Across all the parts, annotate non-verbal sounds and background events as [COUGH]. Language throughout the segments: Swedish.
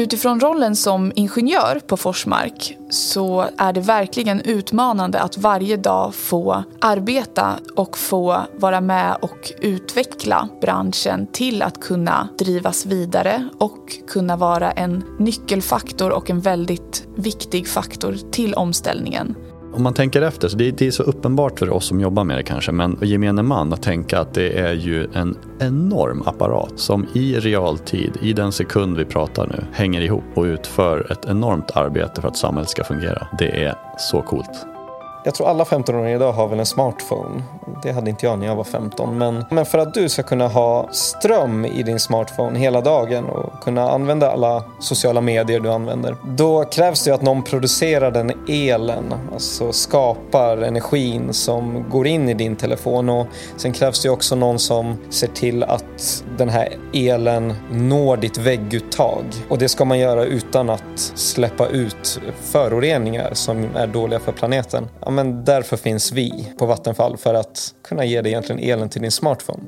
Utifrån rollen som ingenjör på Forsmark så är det verkligen utmanande att varje dag få arbeta och få vara med och utveckla branschen till att kunna drivas vidare och kunna vara en nyckelfaktor och en väldigt viktig faktor till omställningen. Om man tänker efter, så det, det är så uppenbart för oss som jobbar med det kanske, men gemene man att tänka att det är ju en enorm apparat som i realtid, i den sekund vi pratar nu, hänger ihop och utför ett enormt arbete för att samhället ska fungera. Det är så coolt. Jag tror alla 15-åringar idag har väl en smartphone. Det hade inte jag när jag var 15. Men, men för att du ska kunna ha ström i din smartphone hela dagen och kunna använda alla sociala medier du använder. Då krävs det att någon producerar den elen, alltså skapar energin som går in i din telefon. Och sen krävs det också någon som ser till att den här elen når ditt vägguttag. Och det ska man göra utan att släppa ut föroreningar som är dåliga för planeten ja, men därför finns vi på Vattenfall för att kunna ge dig egentligen elen till din smartphone.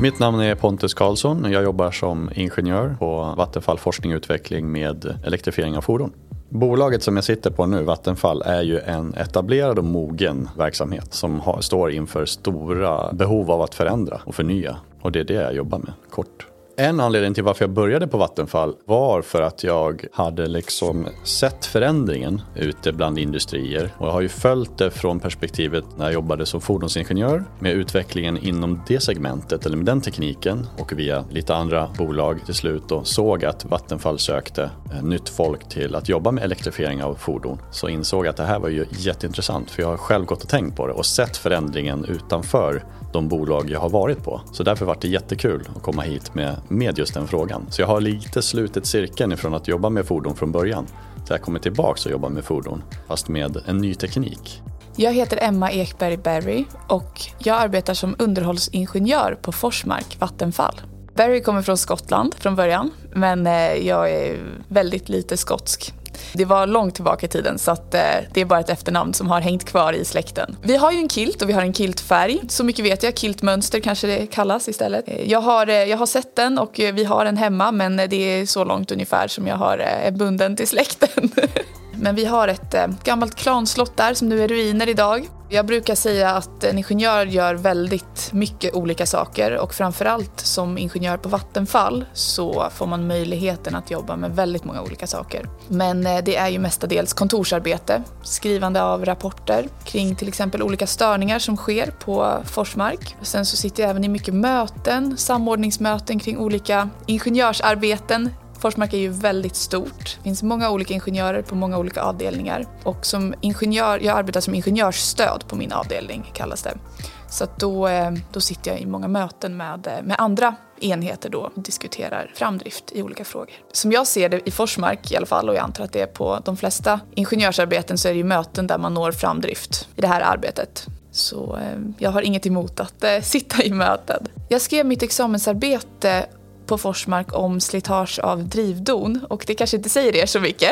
Mitt namn är Pontus Karlsson. och Jag jobbar som ingenjör på Vattenfall Forskning och Utveckling med elektrifiering av fordon. Bolaget som jag sitter på nu, Vattenfall, är ju en etablerad och mogen verksamhet som har, står inför stora behov av att förändra och förnya. Och det är det jag jobbar med, kort. En anledning till varför jag började på Vattenfall var för att jag hade liksom sett förändringen ute bland industrier. Och jag har ju följt det från perspektivet när jag jobbade som fordonsingenjör med utvecklingen inom det segmentet eller med den tekniken och via lite andra bolag till slut och såg att Vattenfall sökte eh, nytt folk till att jobba med elektrifiering av fordon. Så insåg jag att det här var ju jätteintressant för jag har själv gått och tänkt på det och sett förändringen utanför de bolag jag har varit på. Så därför var det jättekul att komma hit med, med just den frågan. Så jag har lite slutit cirkeln ifrån att jobba med fordon från början. Så jag kommer tillbaka och jobba med fordon, fast med en ny teknik. Jag heter Emma Ekberg Berry och jag arbetar som underhållsingenjör på Forsmark Vattenfall. Barry kommer från Skottland från början, men eh, jag är väldigt lite skotsk. Det var långt tillbaka i tiden så att, eh, det är bara ett efternamn som har hängt kvar i släkten. Vi har ju en kilt och vi har en kiltfärg. Så mycket vet jag. Kiltmönster kanske det kallas istället. Eh, jag har, eh, jag har sett den och eh, vi har den hemma men eh, det är så långt ungefär som jag har, är bunden till släkten. [LAUGHS] Men vi har ett eh, gammalt klanslott där som nu är ruiner idag. Jag brukar säga att en ingenjör gör väldigt mycket olika saker och framförallt som ingenjör på Vattenfall så får man möjligheten att jobba med väldigt många olika saker. Men eh, det är ju mestadels kontorsarbete, skrivande av rapporter kring till exempel olika störningar som sker på Forsmark. Sen så sitter jag även i mycket möten, samordningsmöten kring olika ingenjörsarbeten Forsmark är ju väldigt stort. Det finns många olika ingenjörer på många olika avdelningar. Och som ingenjör, jag arbetar som ingenjörsstöd på min avdelning kallas det. Så då, eh, då sitter jag i många möten med, eh, med andra enheter då och diskuterar framdrift i olika frågor. Som jag ser det i Forsmark i alla fall och jag antar att det är på de flesta ingenjörsarbeten så är det ju möten där man når framdrift i det här arbetet. Så eh, jag har inget emot att sitta i möten. Jag skrev mitt examensarbete på Forsmark om slitage av drivdon och det kanske inte säger er så mycket.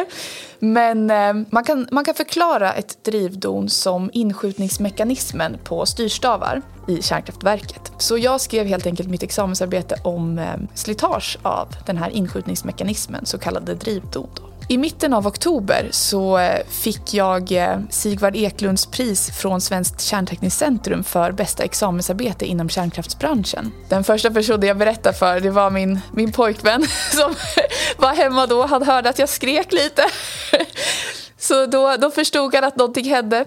Men eh, man, kan, man kan förklara ett drivdon som inskjutningsmekanismen på styrstavar i kärnkraftverket. Så jag skrev helt enkelt mitt examensarbete om eh, slitage av den här inskjutningsmekanismen, så kallade drivdon. I mitten av oktober så eh, fick jag eh, Sigvard Eklunds pris från Svenskt kärntekniskt centrum för bästa examensarbete inom kärnkraftsbranschen. Den första personen jag berättade för det var min, min pojkvän [LAUGHS] som [LAUGHS] var hemma då. Han hörde att jag skrek lite. [LAUGHS] Så då, då förstod han att någonting hände.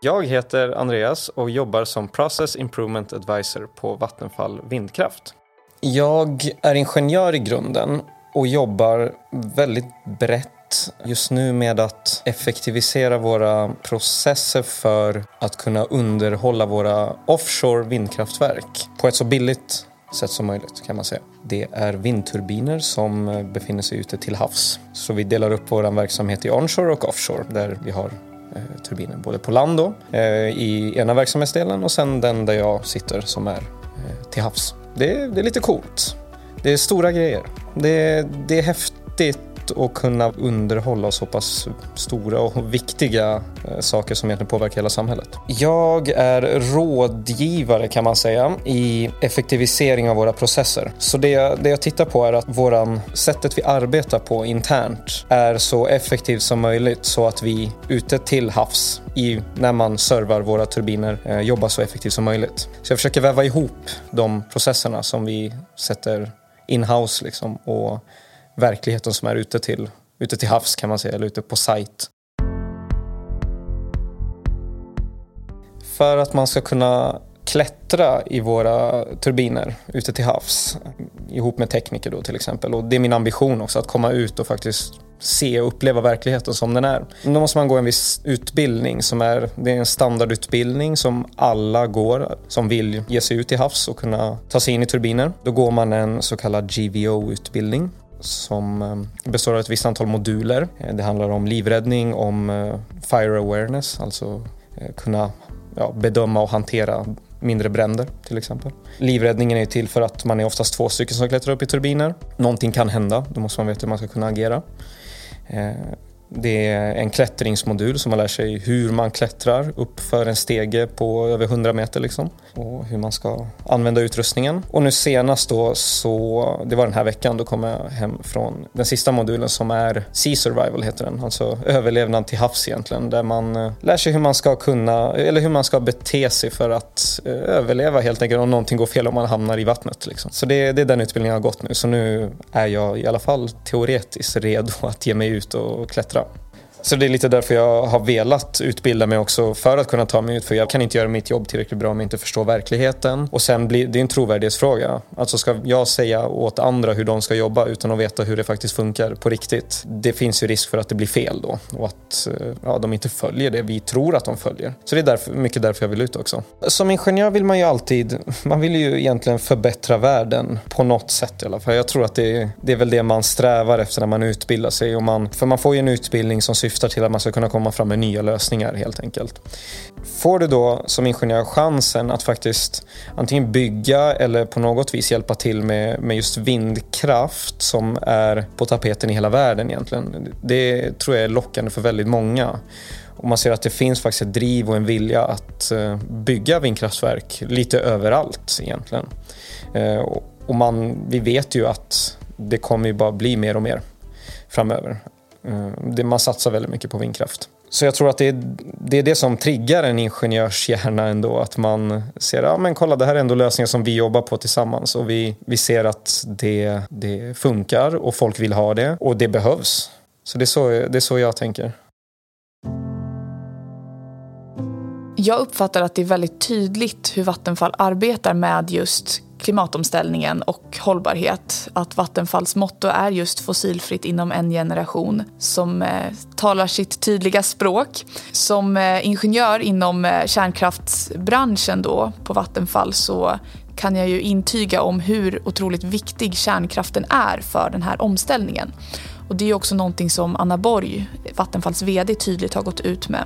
Jag heter Andreas och jobbar som Process Improvement Advisor på Vattenfall Vindkraft. Jag är ingenjör i grunden och jobbar väldigt brett just nu med att effektivisera våra processer för att kunna underhålla våra offshore vindkraftverk på ett så billigt sätt som möjligt kan man säga. Det är vindturbiner som befinner sig ute till havs. Så vi delar upp vår verksamhet i onshore och offshore där vi har eh, turbiner både på land då, eh, i ena verksamhetsdelen och sen den där jag sitter som är eh, till havs. Det, det är lite coolt. Det är stora grejer. Det, det är häftigt att kunna underhålla så pass stora och viktiga eh, saker som egentligen påverkar hela samhället. Jag är rådgivare kan man säga i effektivisering av våra processer. Så det jag, det jag tittar på är att våran, sättet vi arbetar på internt är så effektivt som möjligt så att vi ute till havs i, när man servar våra turbiner eh, jobbar så effektivt som möjligt. Så jag försöker väva ihop de processerna som vi sätter in-house liksom, och verkligheten som är ute till, ute till havs kan man säga, eller ute på sajt. För att man ska kunna klättra i våra turbiner ute till havs ihop med tekniker då till exempel. Och det är min ambition också att komma ut och faktiskt se och uppleva verkligheten som den är. Då måste man gå en viss utbildning som är, det är en standardutbildning som alla går som vill ge sig ut till havs och kunna ta sig in i turbiner. Då går man en så kallad GVO-utbildning som eh, består av ett visst antal moduler. Eh, det handlar om livräddning, om eh, fire awareness, alltså kunna ja, bedöma och hantera mindre bränder till exempel. Livräddningen är till för att man är oftast två stycken som klättrar upp i turbiner. Någonting kan hända, då måste man veta hur man ska kunna agera. Yeah. Det är en klättringsmodul som man lär sig hur man klättrar upp för en stege på över 100 meter liksom. Och hur man ska använda utrustningen. Och nu senast då så, det var den här veckan, då kom jag hem från den sista modulen som är Sea Survival heter den. Alltså överlevnad till havs egentligen. Där man eh, lär sig hur man ska kunna, eller hur man ska bete sig för att eh, överleva helt enkelt om någonting går fel om man hamnar i vattnet. Liksom. Så det, det är den utbildningen jag har gått nu. Så nu är jag i alla fall teoretiskt redo att ge mig ut och klättra så det är lite därför jag har velat utbilda mig också för att kunna ta mig ut. För jag kan inte göra mitt jobb tillräckligt bra om jag inte förstår verkligheten. Och sen blir det en trovärdighetsfråga. Alltså ska jag säga åt andra hur de ska jobba utan att veta hur det faktiskt funkar på riktigt. Det finns ju risk för att det blir fel då och att eh, ja, de inte följer det vi tror att de följer. Så det är därför, mycket därför jag vill ut också. Som ingenjör vill man ju alltid, man vill ju egentligen förbättra världen på något sätt i alla fall. Jag tror att det, det är väl det man strävar efter när man utbildar sig. Och man, för man får ju en utbildning som syftar syftar till att man ska kunna komma fram med nya lösningar helt enkelt. Får du då som ingenjör chansen att faktiskt antingen bygga eller på något vis hjälpa till med, med just vindkraft som är på tapeten i hela världen egentligen. Det tror jag är lockande för väldigt många. Och man ser att det finns faktiskt ett driv och en vilja att eh, bygga vindkraftverk lite överallt egentligen. Eh, och man, vi vet ju att det kommer ju bara bli mer och mer framöver. Eh, det, man satsar väldigt mycket på vindkraft. Så jag tror att det är, det är det som triggar en ingenjörshjärna ändå. Att man ser, ja men kolla det här är ändå lösningar som vi jobbar på tillsammans. Och vi, vi ser att det, det funkar och folk vill ha det och det behövs. Så det är så, det är så jag tänker. Jag uppfattar att det är väldigt tydligt hur Vattenfall arbetar med just klimatomställningen och hållbarhet. Att Vattenfalls motto är just fossilfritt inom en generation som eh, talar sitt tydliga språk. Som eh, ingenjör inom eh, kärnkraftsbranschen då på Vattenfall så kan jag ju intyga om hur otroligt viktig kärnkraften är för den här omställningen. Och det är också någonting som Anna Borg, Vattenfalls VD, tydligt har gått ut med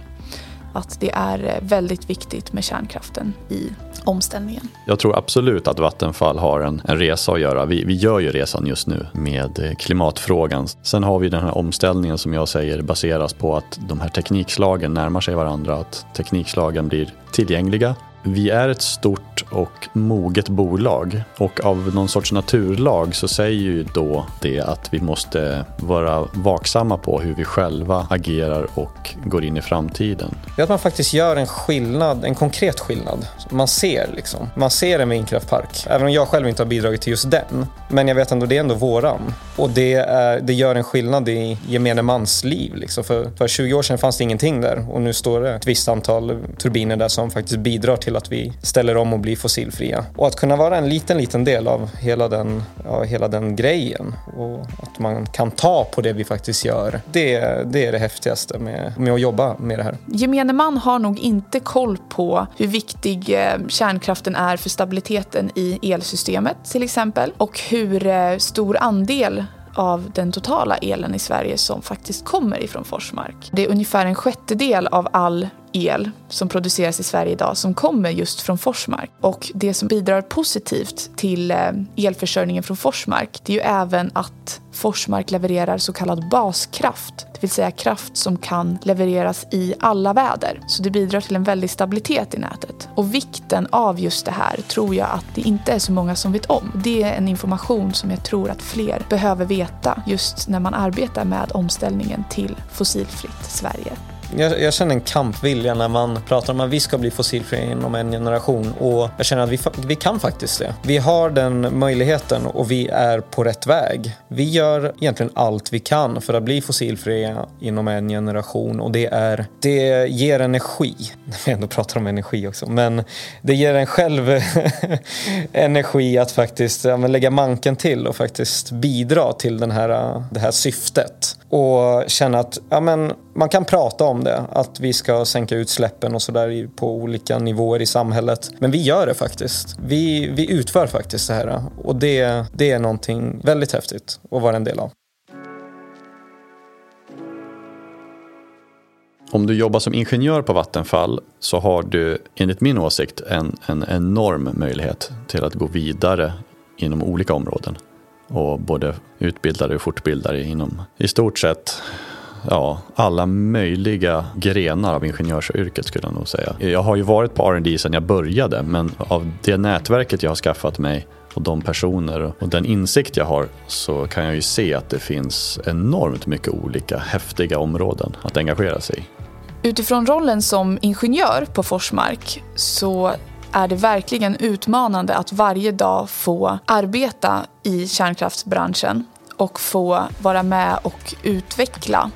att det är eh, väldigt viktigt med kärnkraften i omställningen. Jag tror absolut att Vattenfall har en, en resa att göra. Vi, vi gör ju resan just nu med eh, klimatfrågan. Sen har vi den här omställningen som jag säger baseras på att de här teknikslagen närmar sig varandra, att teknikslagen blir tillgängliga vi är ett stort och moget bolag och av någon sorts naturlag så säger ju då det att vi måste vara vaksamma på hur vi själva agerar och går in i framtiden. Det är att man faktiskt gör en skillnad, en konkret skillnad. Man ser liksom. Man ser en vindkraftpark. Även om jag själv inte har bidragit till just den. Men jag vet ändå, det är ändå våran. Och det, är, det gör en skillnad i gemene mans liv. Liksom. För, för 20 år sedan fanns det ingenting där och nu står det ett visst antal turbiner där som faktiskt bidrar till att vi ställer om och blir fossilfria. Och att kunna vara en liten, liten del av hela den, av hela den grejen och att man kan ta på det vi faktiskt gör. Det, det är det häftigaste med, med att jobba med det här. Gemene man har nog inte koll på hur viktig eh, kärnkraften är för stabiliteten i elsystemet till exempel och hur eh, stor andel av den totala elen i Sverige som faktiskt kommer ifrån Forsmark. Det är ungefär en sjättedel av all el som produceras i Sverige idag som kommer just från Forsmark. Och det som bidrar positivt till eh, elförsörjningen från Forsmark det är ju även att Forsmark levererar så kallad baskraft, det vill säga kraft som kan levereras i alla väder. Så det bidrar till en väldig stabilitet i nätet. Och vikten av just det här tror jag att det inte är så många som vet om. Det är en information som jag tror att fler behöver veta just när man arbetar med omställningen till fossilfritt Sverige. Jag, jag, känner en kampvilja när man pratar om att vi ska bli fossilfria inom en generation och jag känner att vi, vi kan faktiskt det. Vi har den möjligheten och vi är på rätt väg. Vi gör egentligen allt vi kan för att bli fossilfria inom en generation och det är, det ger energi. [LAUGHS] Vi ändå pratar om energi också, men det ger en själv [LAUGHS] energi att faktiskt ja, lägga manken till och faktiskt bidra till den här, det här syftet och känna att ja, men, man kan prata om det, att vi ska sänka utsläppen och sådär på olika nivåer i samhället. Men vi gör det faktiskt. Vi, vi utför faktiskt det här och det, det är någonting väldigt häftigt att vara en del av. Om du jobbar som ingenjör på Vattenfall så har du enligt min åsikt en, en enorm möjlighet till att gå vidare inom olika områden och både utbilda dig och fortbilda dig inom i stort sett ja, alla möjliga grenar av ingenjörsyrket skulle jag nog säga. Jag har ju varit på R&D sedan jag började men av det nätverket jag har skaffat mig och de personer och den insikt jag har så kan jag ju se att det finns enormt mycket olika häftiga områden att engagera sig i. Utifrån rollen som ingenjör på Forsmark så är det verkligen utmanande att varje dag få arbeta i kärnkraftsbranschen och få vara med och utveckla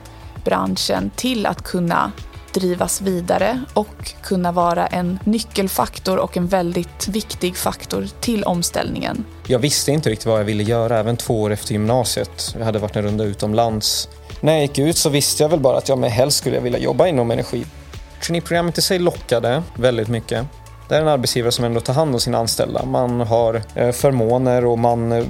branschen till att kunna drivas vidare och kunna vara en nyckelfaktor och en väldigt viktig faktor till omställningen. Jag visste inte riktigt vad jag ville göra även två år efter gymnasiet. Jag hade varit en runda utomlands. När jag gick ut så visste jag väl bara att jag med helst skulle vilja jobba inom energi. Traineeprogrammet i sig lockade väldigt mycket. Det är en arbetsgivare som ändå tar hand om sina anställda. Man har eh, förmåner och man eh,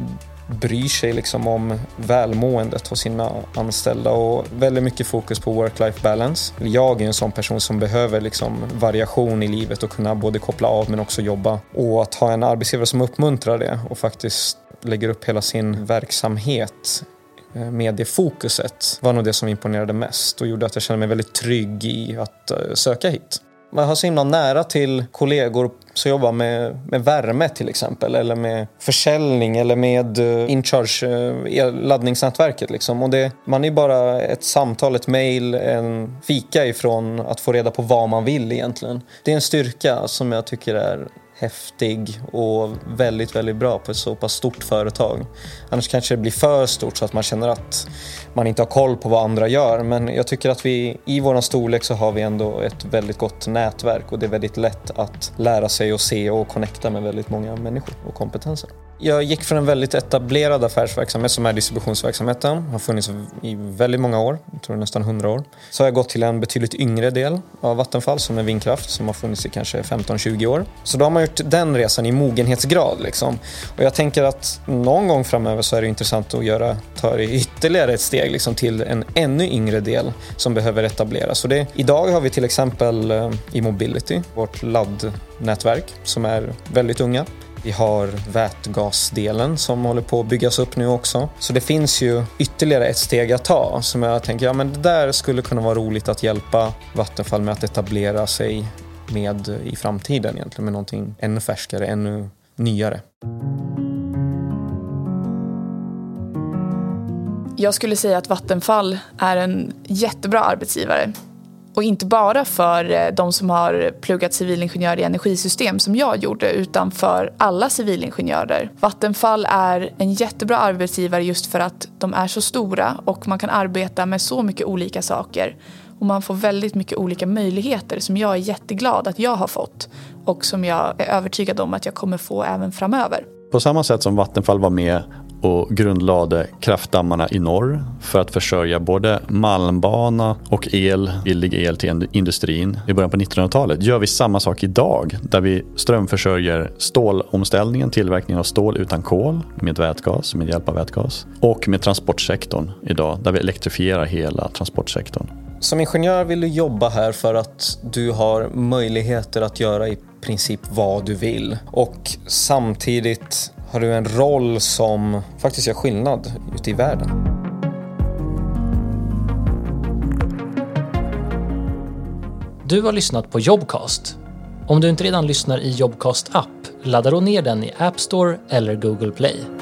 bryr sig liksom om välmåendet hos sina anställda och väldigt mycket fokus på work-life balance. Jag är en sån person som behöver liksom variation i livet och kunna både koppla av men också jobba. Och att ha en arbetsgivare som uppmuntrar det och faktiskt lägger upp hela sin verksamhet eh, med det fokuset var nog det som imponerade mest och gjorde att jag kände mig väldigt trygg i att eh, söka hit. Man har så himla nära till kollegor som jobbar med, med värme till exempel eller med försäljning eller med eh, uh, incharge uh, eh, laddningsnätverket. Liksom. Och det, man är bara ett samtal, ett mail, en fika ifrån att få reda på vad man vill egentligen. Det är en styrka som jag tycker är häftig och väldigt, väldigt bra på ett så pass stort företag. Annars kanske det blir för stort så att man känner att man inte har koll på vad andra gör. Men jag tycker att vi i vår storlek så har vi ändå ett väldigt gott nätverk och det är väldigt lätt att lära sig och se och connecta med väldigt många människor och kompetenser. Jag gick från en väldigt etablerad affärsverksamhet som är distributionsverksamheten. Har funnits i väldigt många år, jag tror nästan 100 år. Så har jag gått till en betydligt yngre del av Vattenfall som är vindkraft som har funnits i kanske 15-20 år. Så då har man gjort den resan i mogenhetsgrad. Liksom. Och jag tänker att någon gång framöver så är det intressant att göra, ta det ytterligare ett steg liksom, till en ännu yngre del som behöver etableras. Så det, idag har vi till exempel eh, i Mobility, vårt laddnätverk som är väldigt unga. Vi har vätgasdelen som håller på att byggas upp nu också. Så det finns ju ytterligare ett steg att ta som jag tänker, ja men det där skulle kunna vara roligt att hjälpa Vattenfall med att etablera sig med i framtiden egentligen med någonting ännu färskare, ännu nyare. Jag skulle säga att Vattenfall är en jättebra arbetsgivare. Och inte bara för eh, de som har pluggat civilingenjör i energisystem som jag gjorde utan för alla civilingenjörer. Vattenfall är en jättebra arbetsgivare just för att de är så stora och man kan arbeta med så mycket olika saker. Och man får väldigt mycket olika möjligheter som jag är jätteglad att jag har fått och som jag är övertygad om att jag kommer få även framöver. På samma sätt som Vattenfall var med och grundlade kraftdammarna i norr för att försörja både malmbana och el, billig el till industrin i början på 1900-talet gör vi samma sak idag där vi strömförsörjer stålomställningen, tillverkningen av stål utan kol med vätgas, med hjälp av vätgas och med transportsektorn idag där vi elektrifierar hela transportsektorn. Som ingenjör vill du jobba här för att du har möjligheter att göra i princip vad du vill. Och samtidigt har du en roll som faktiskt gör skillnad ute i världen. Du har lyssnat på Jobcast. Om du inte redan lyssnar i Jobcast app, ladda då ner den i App Store eller Google Play.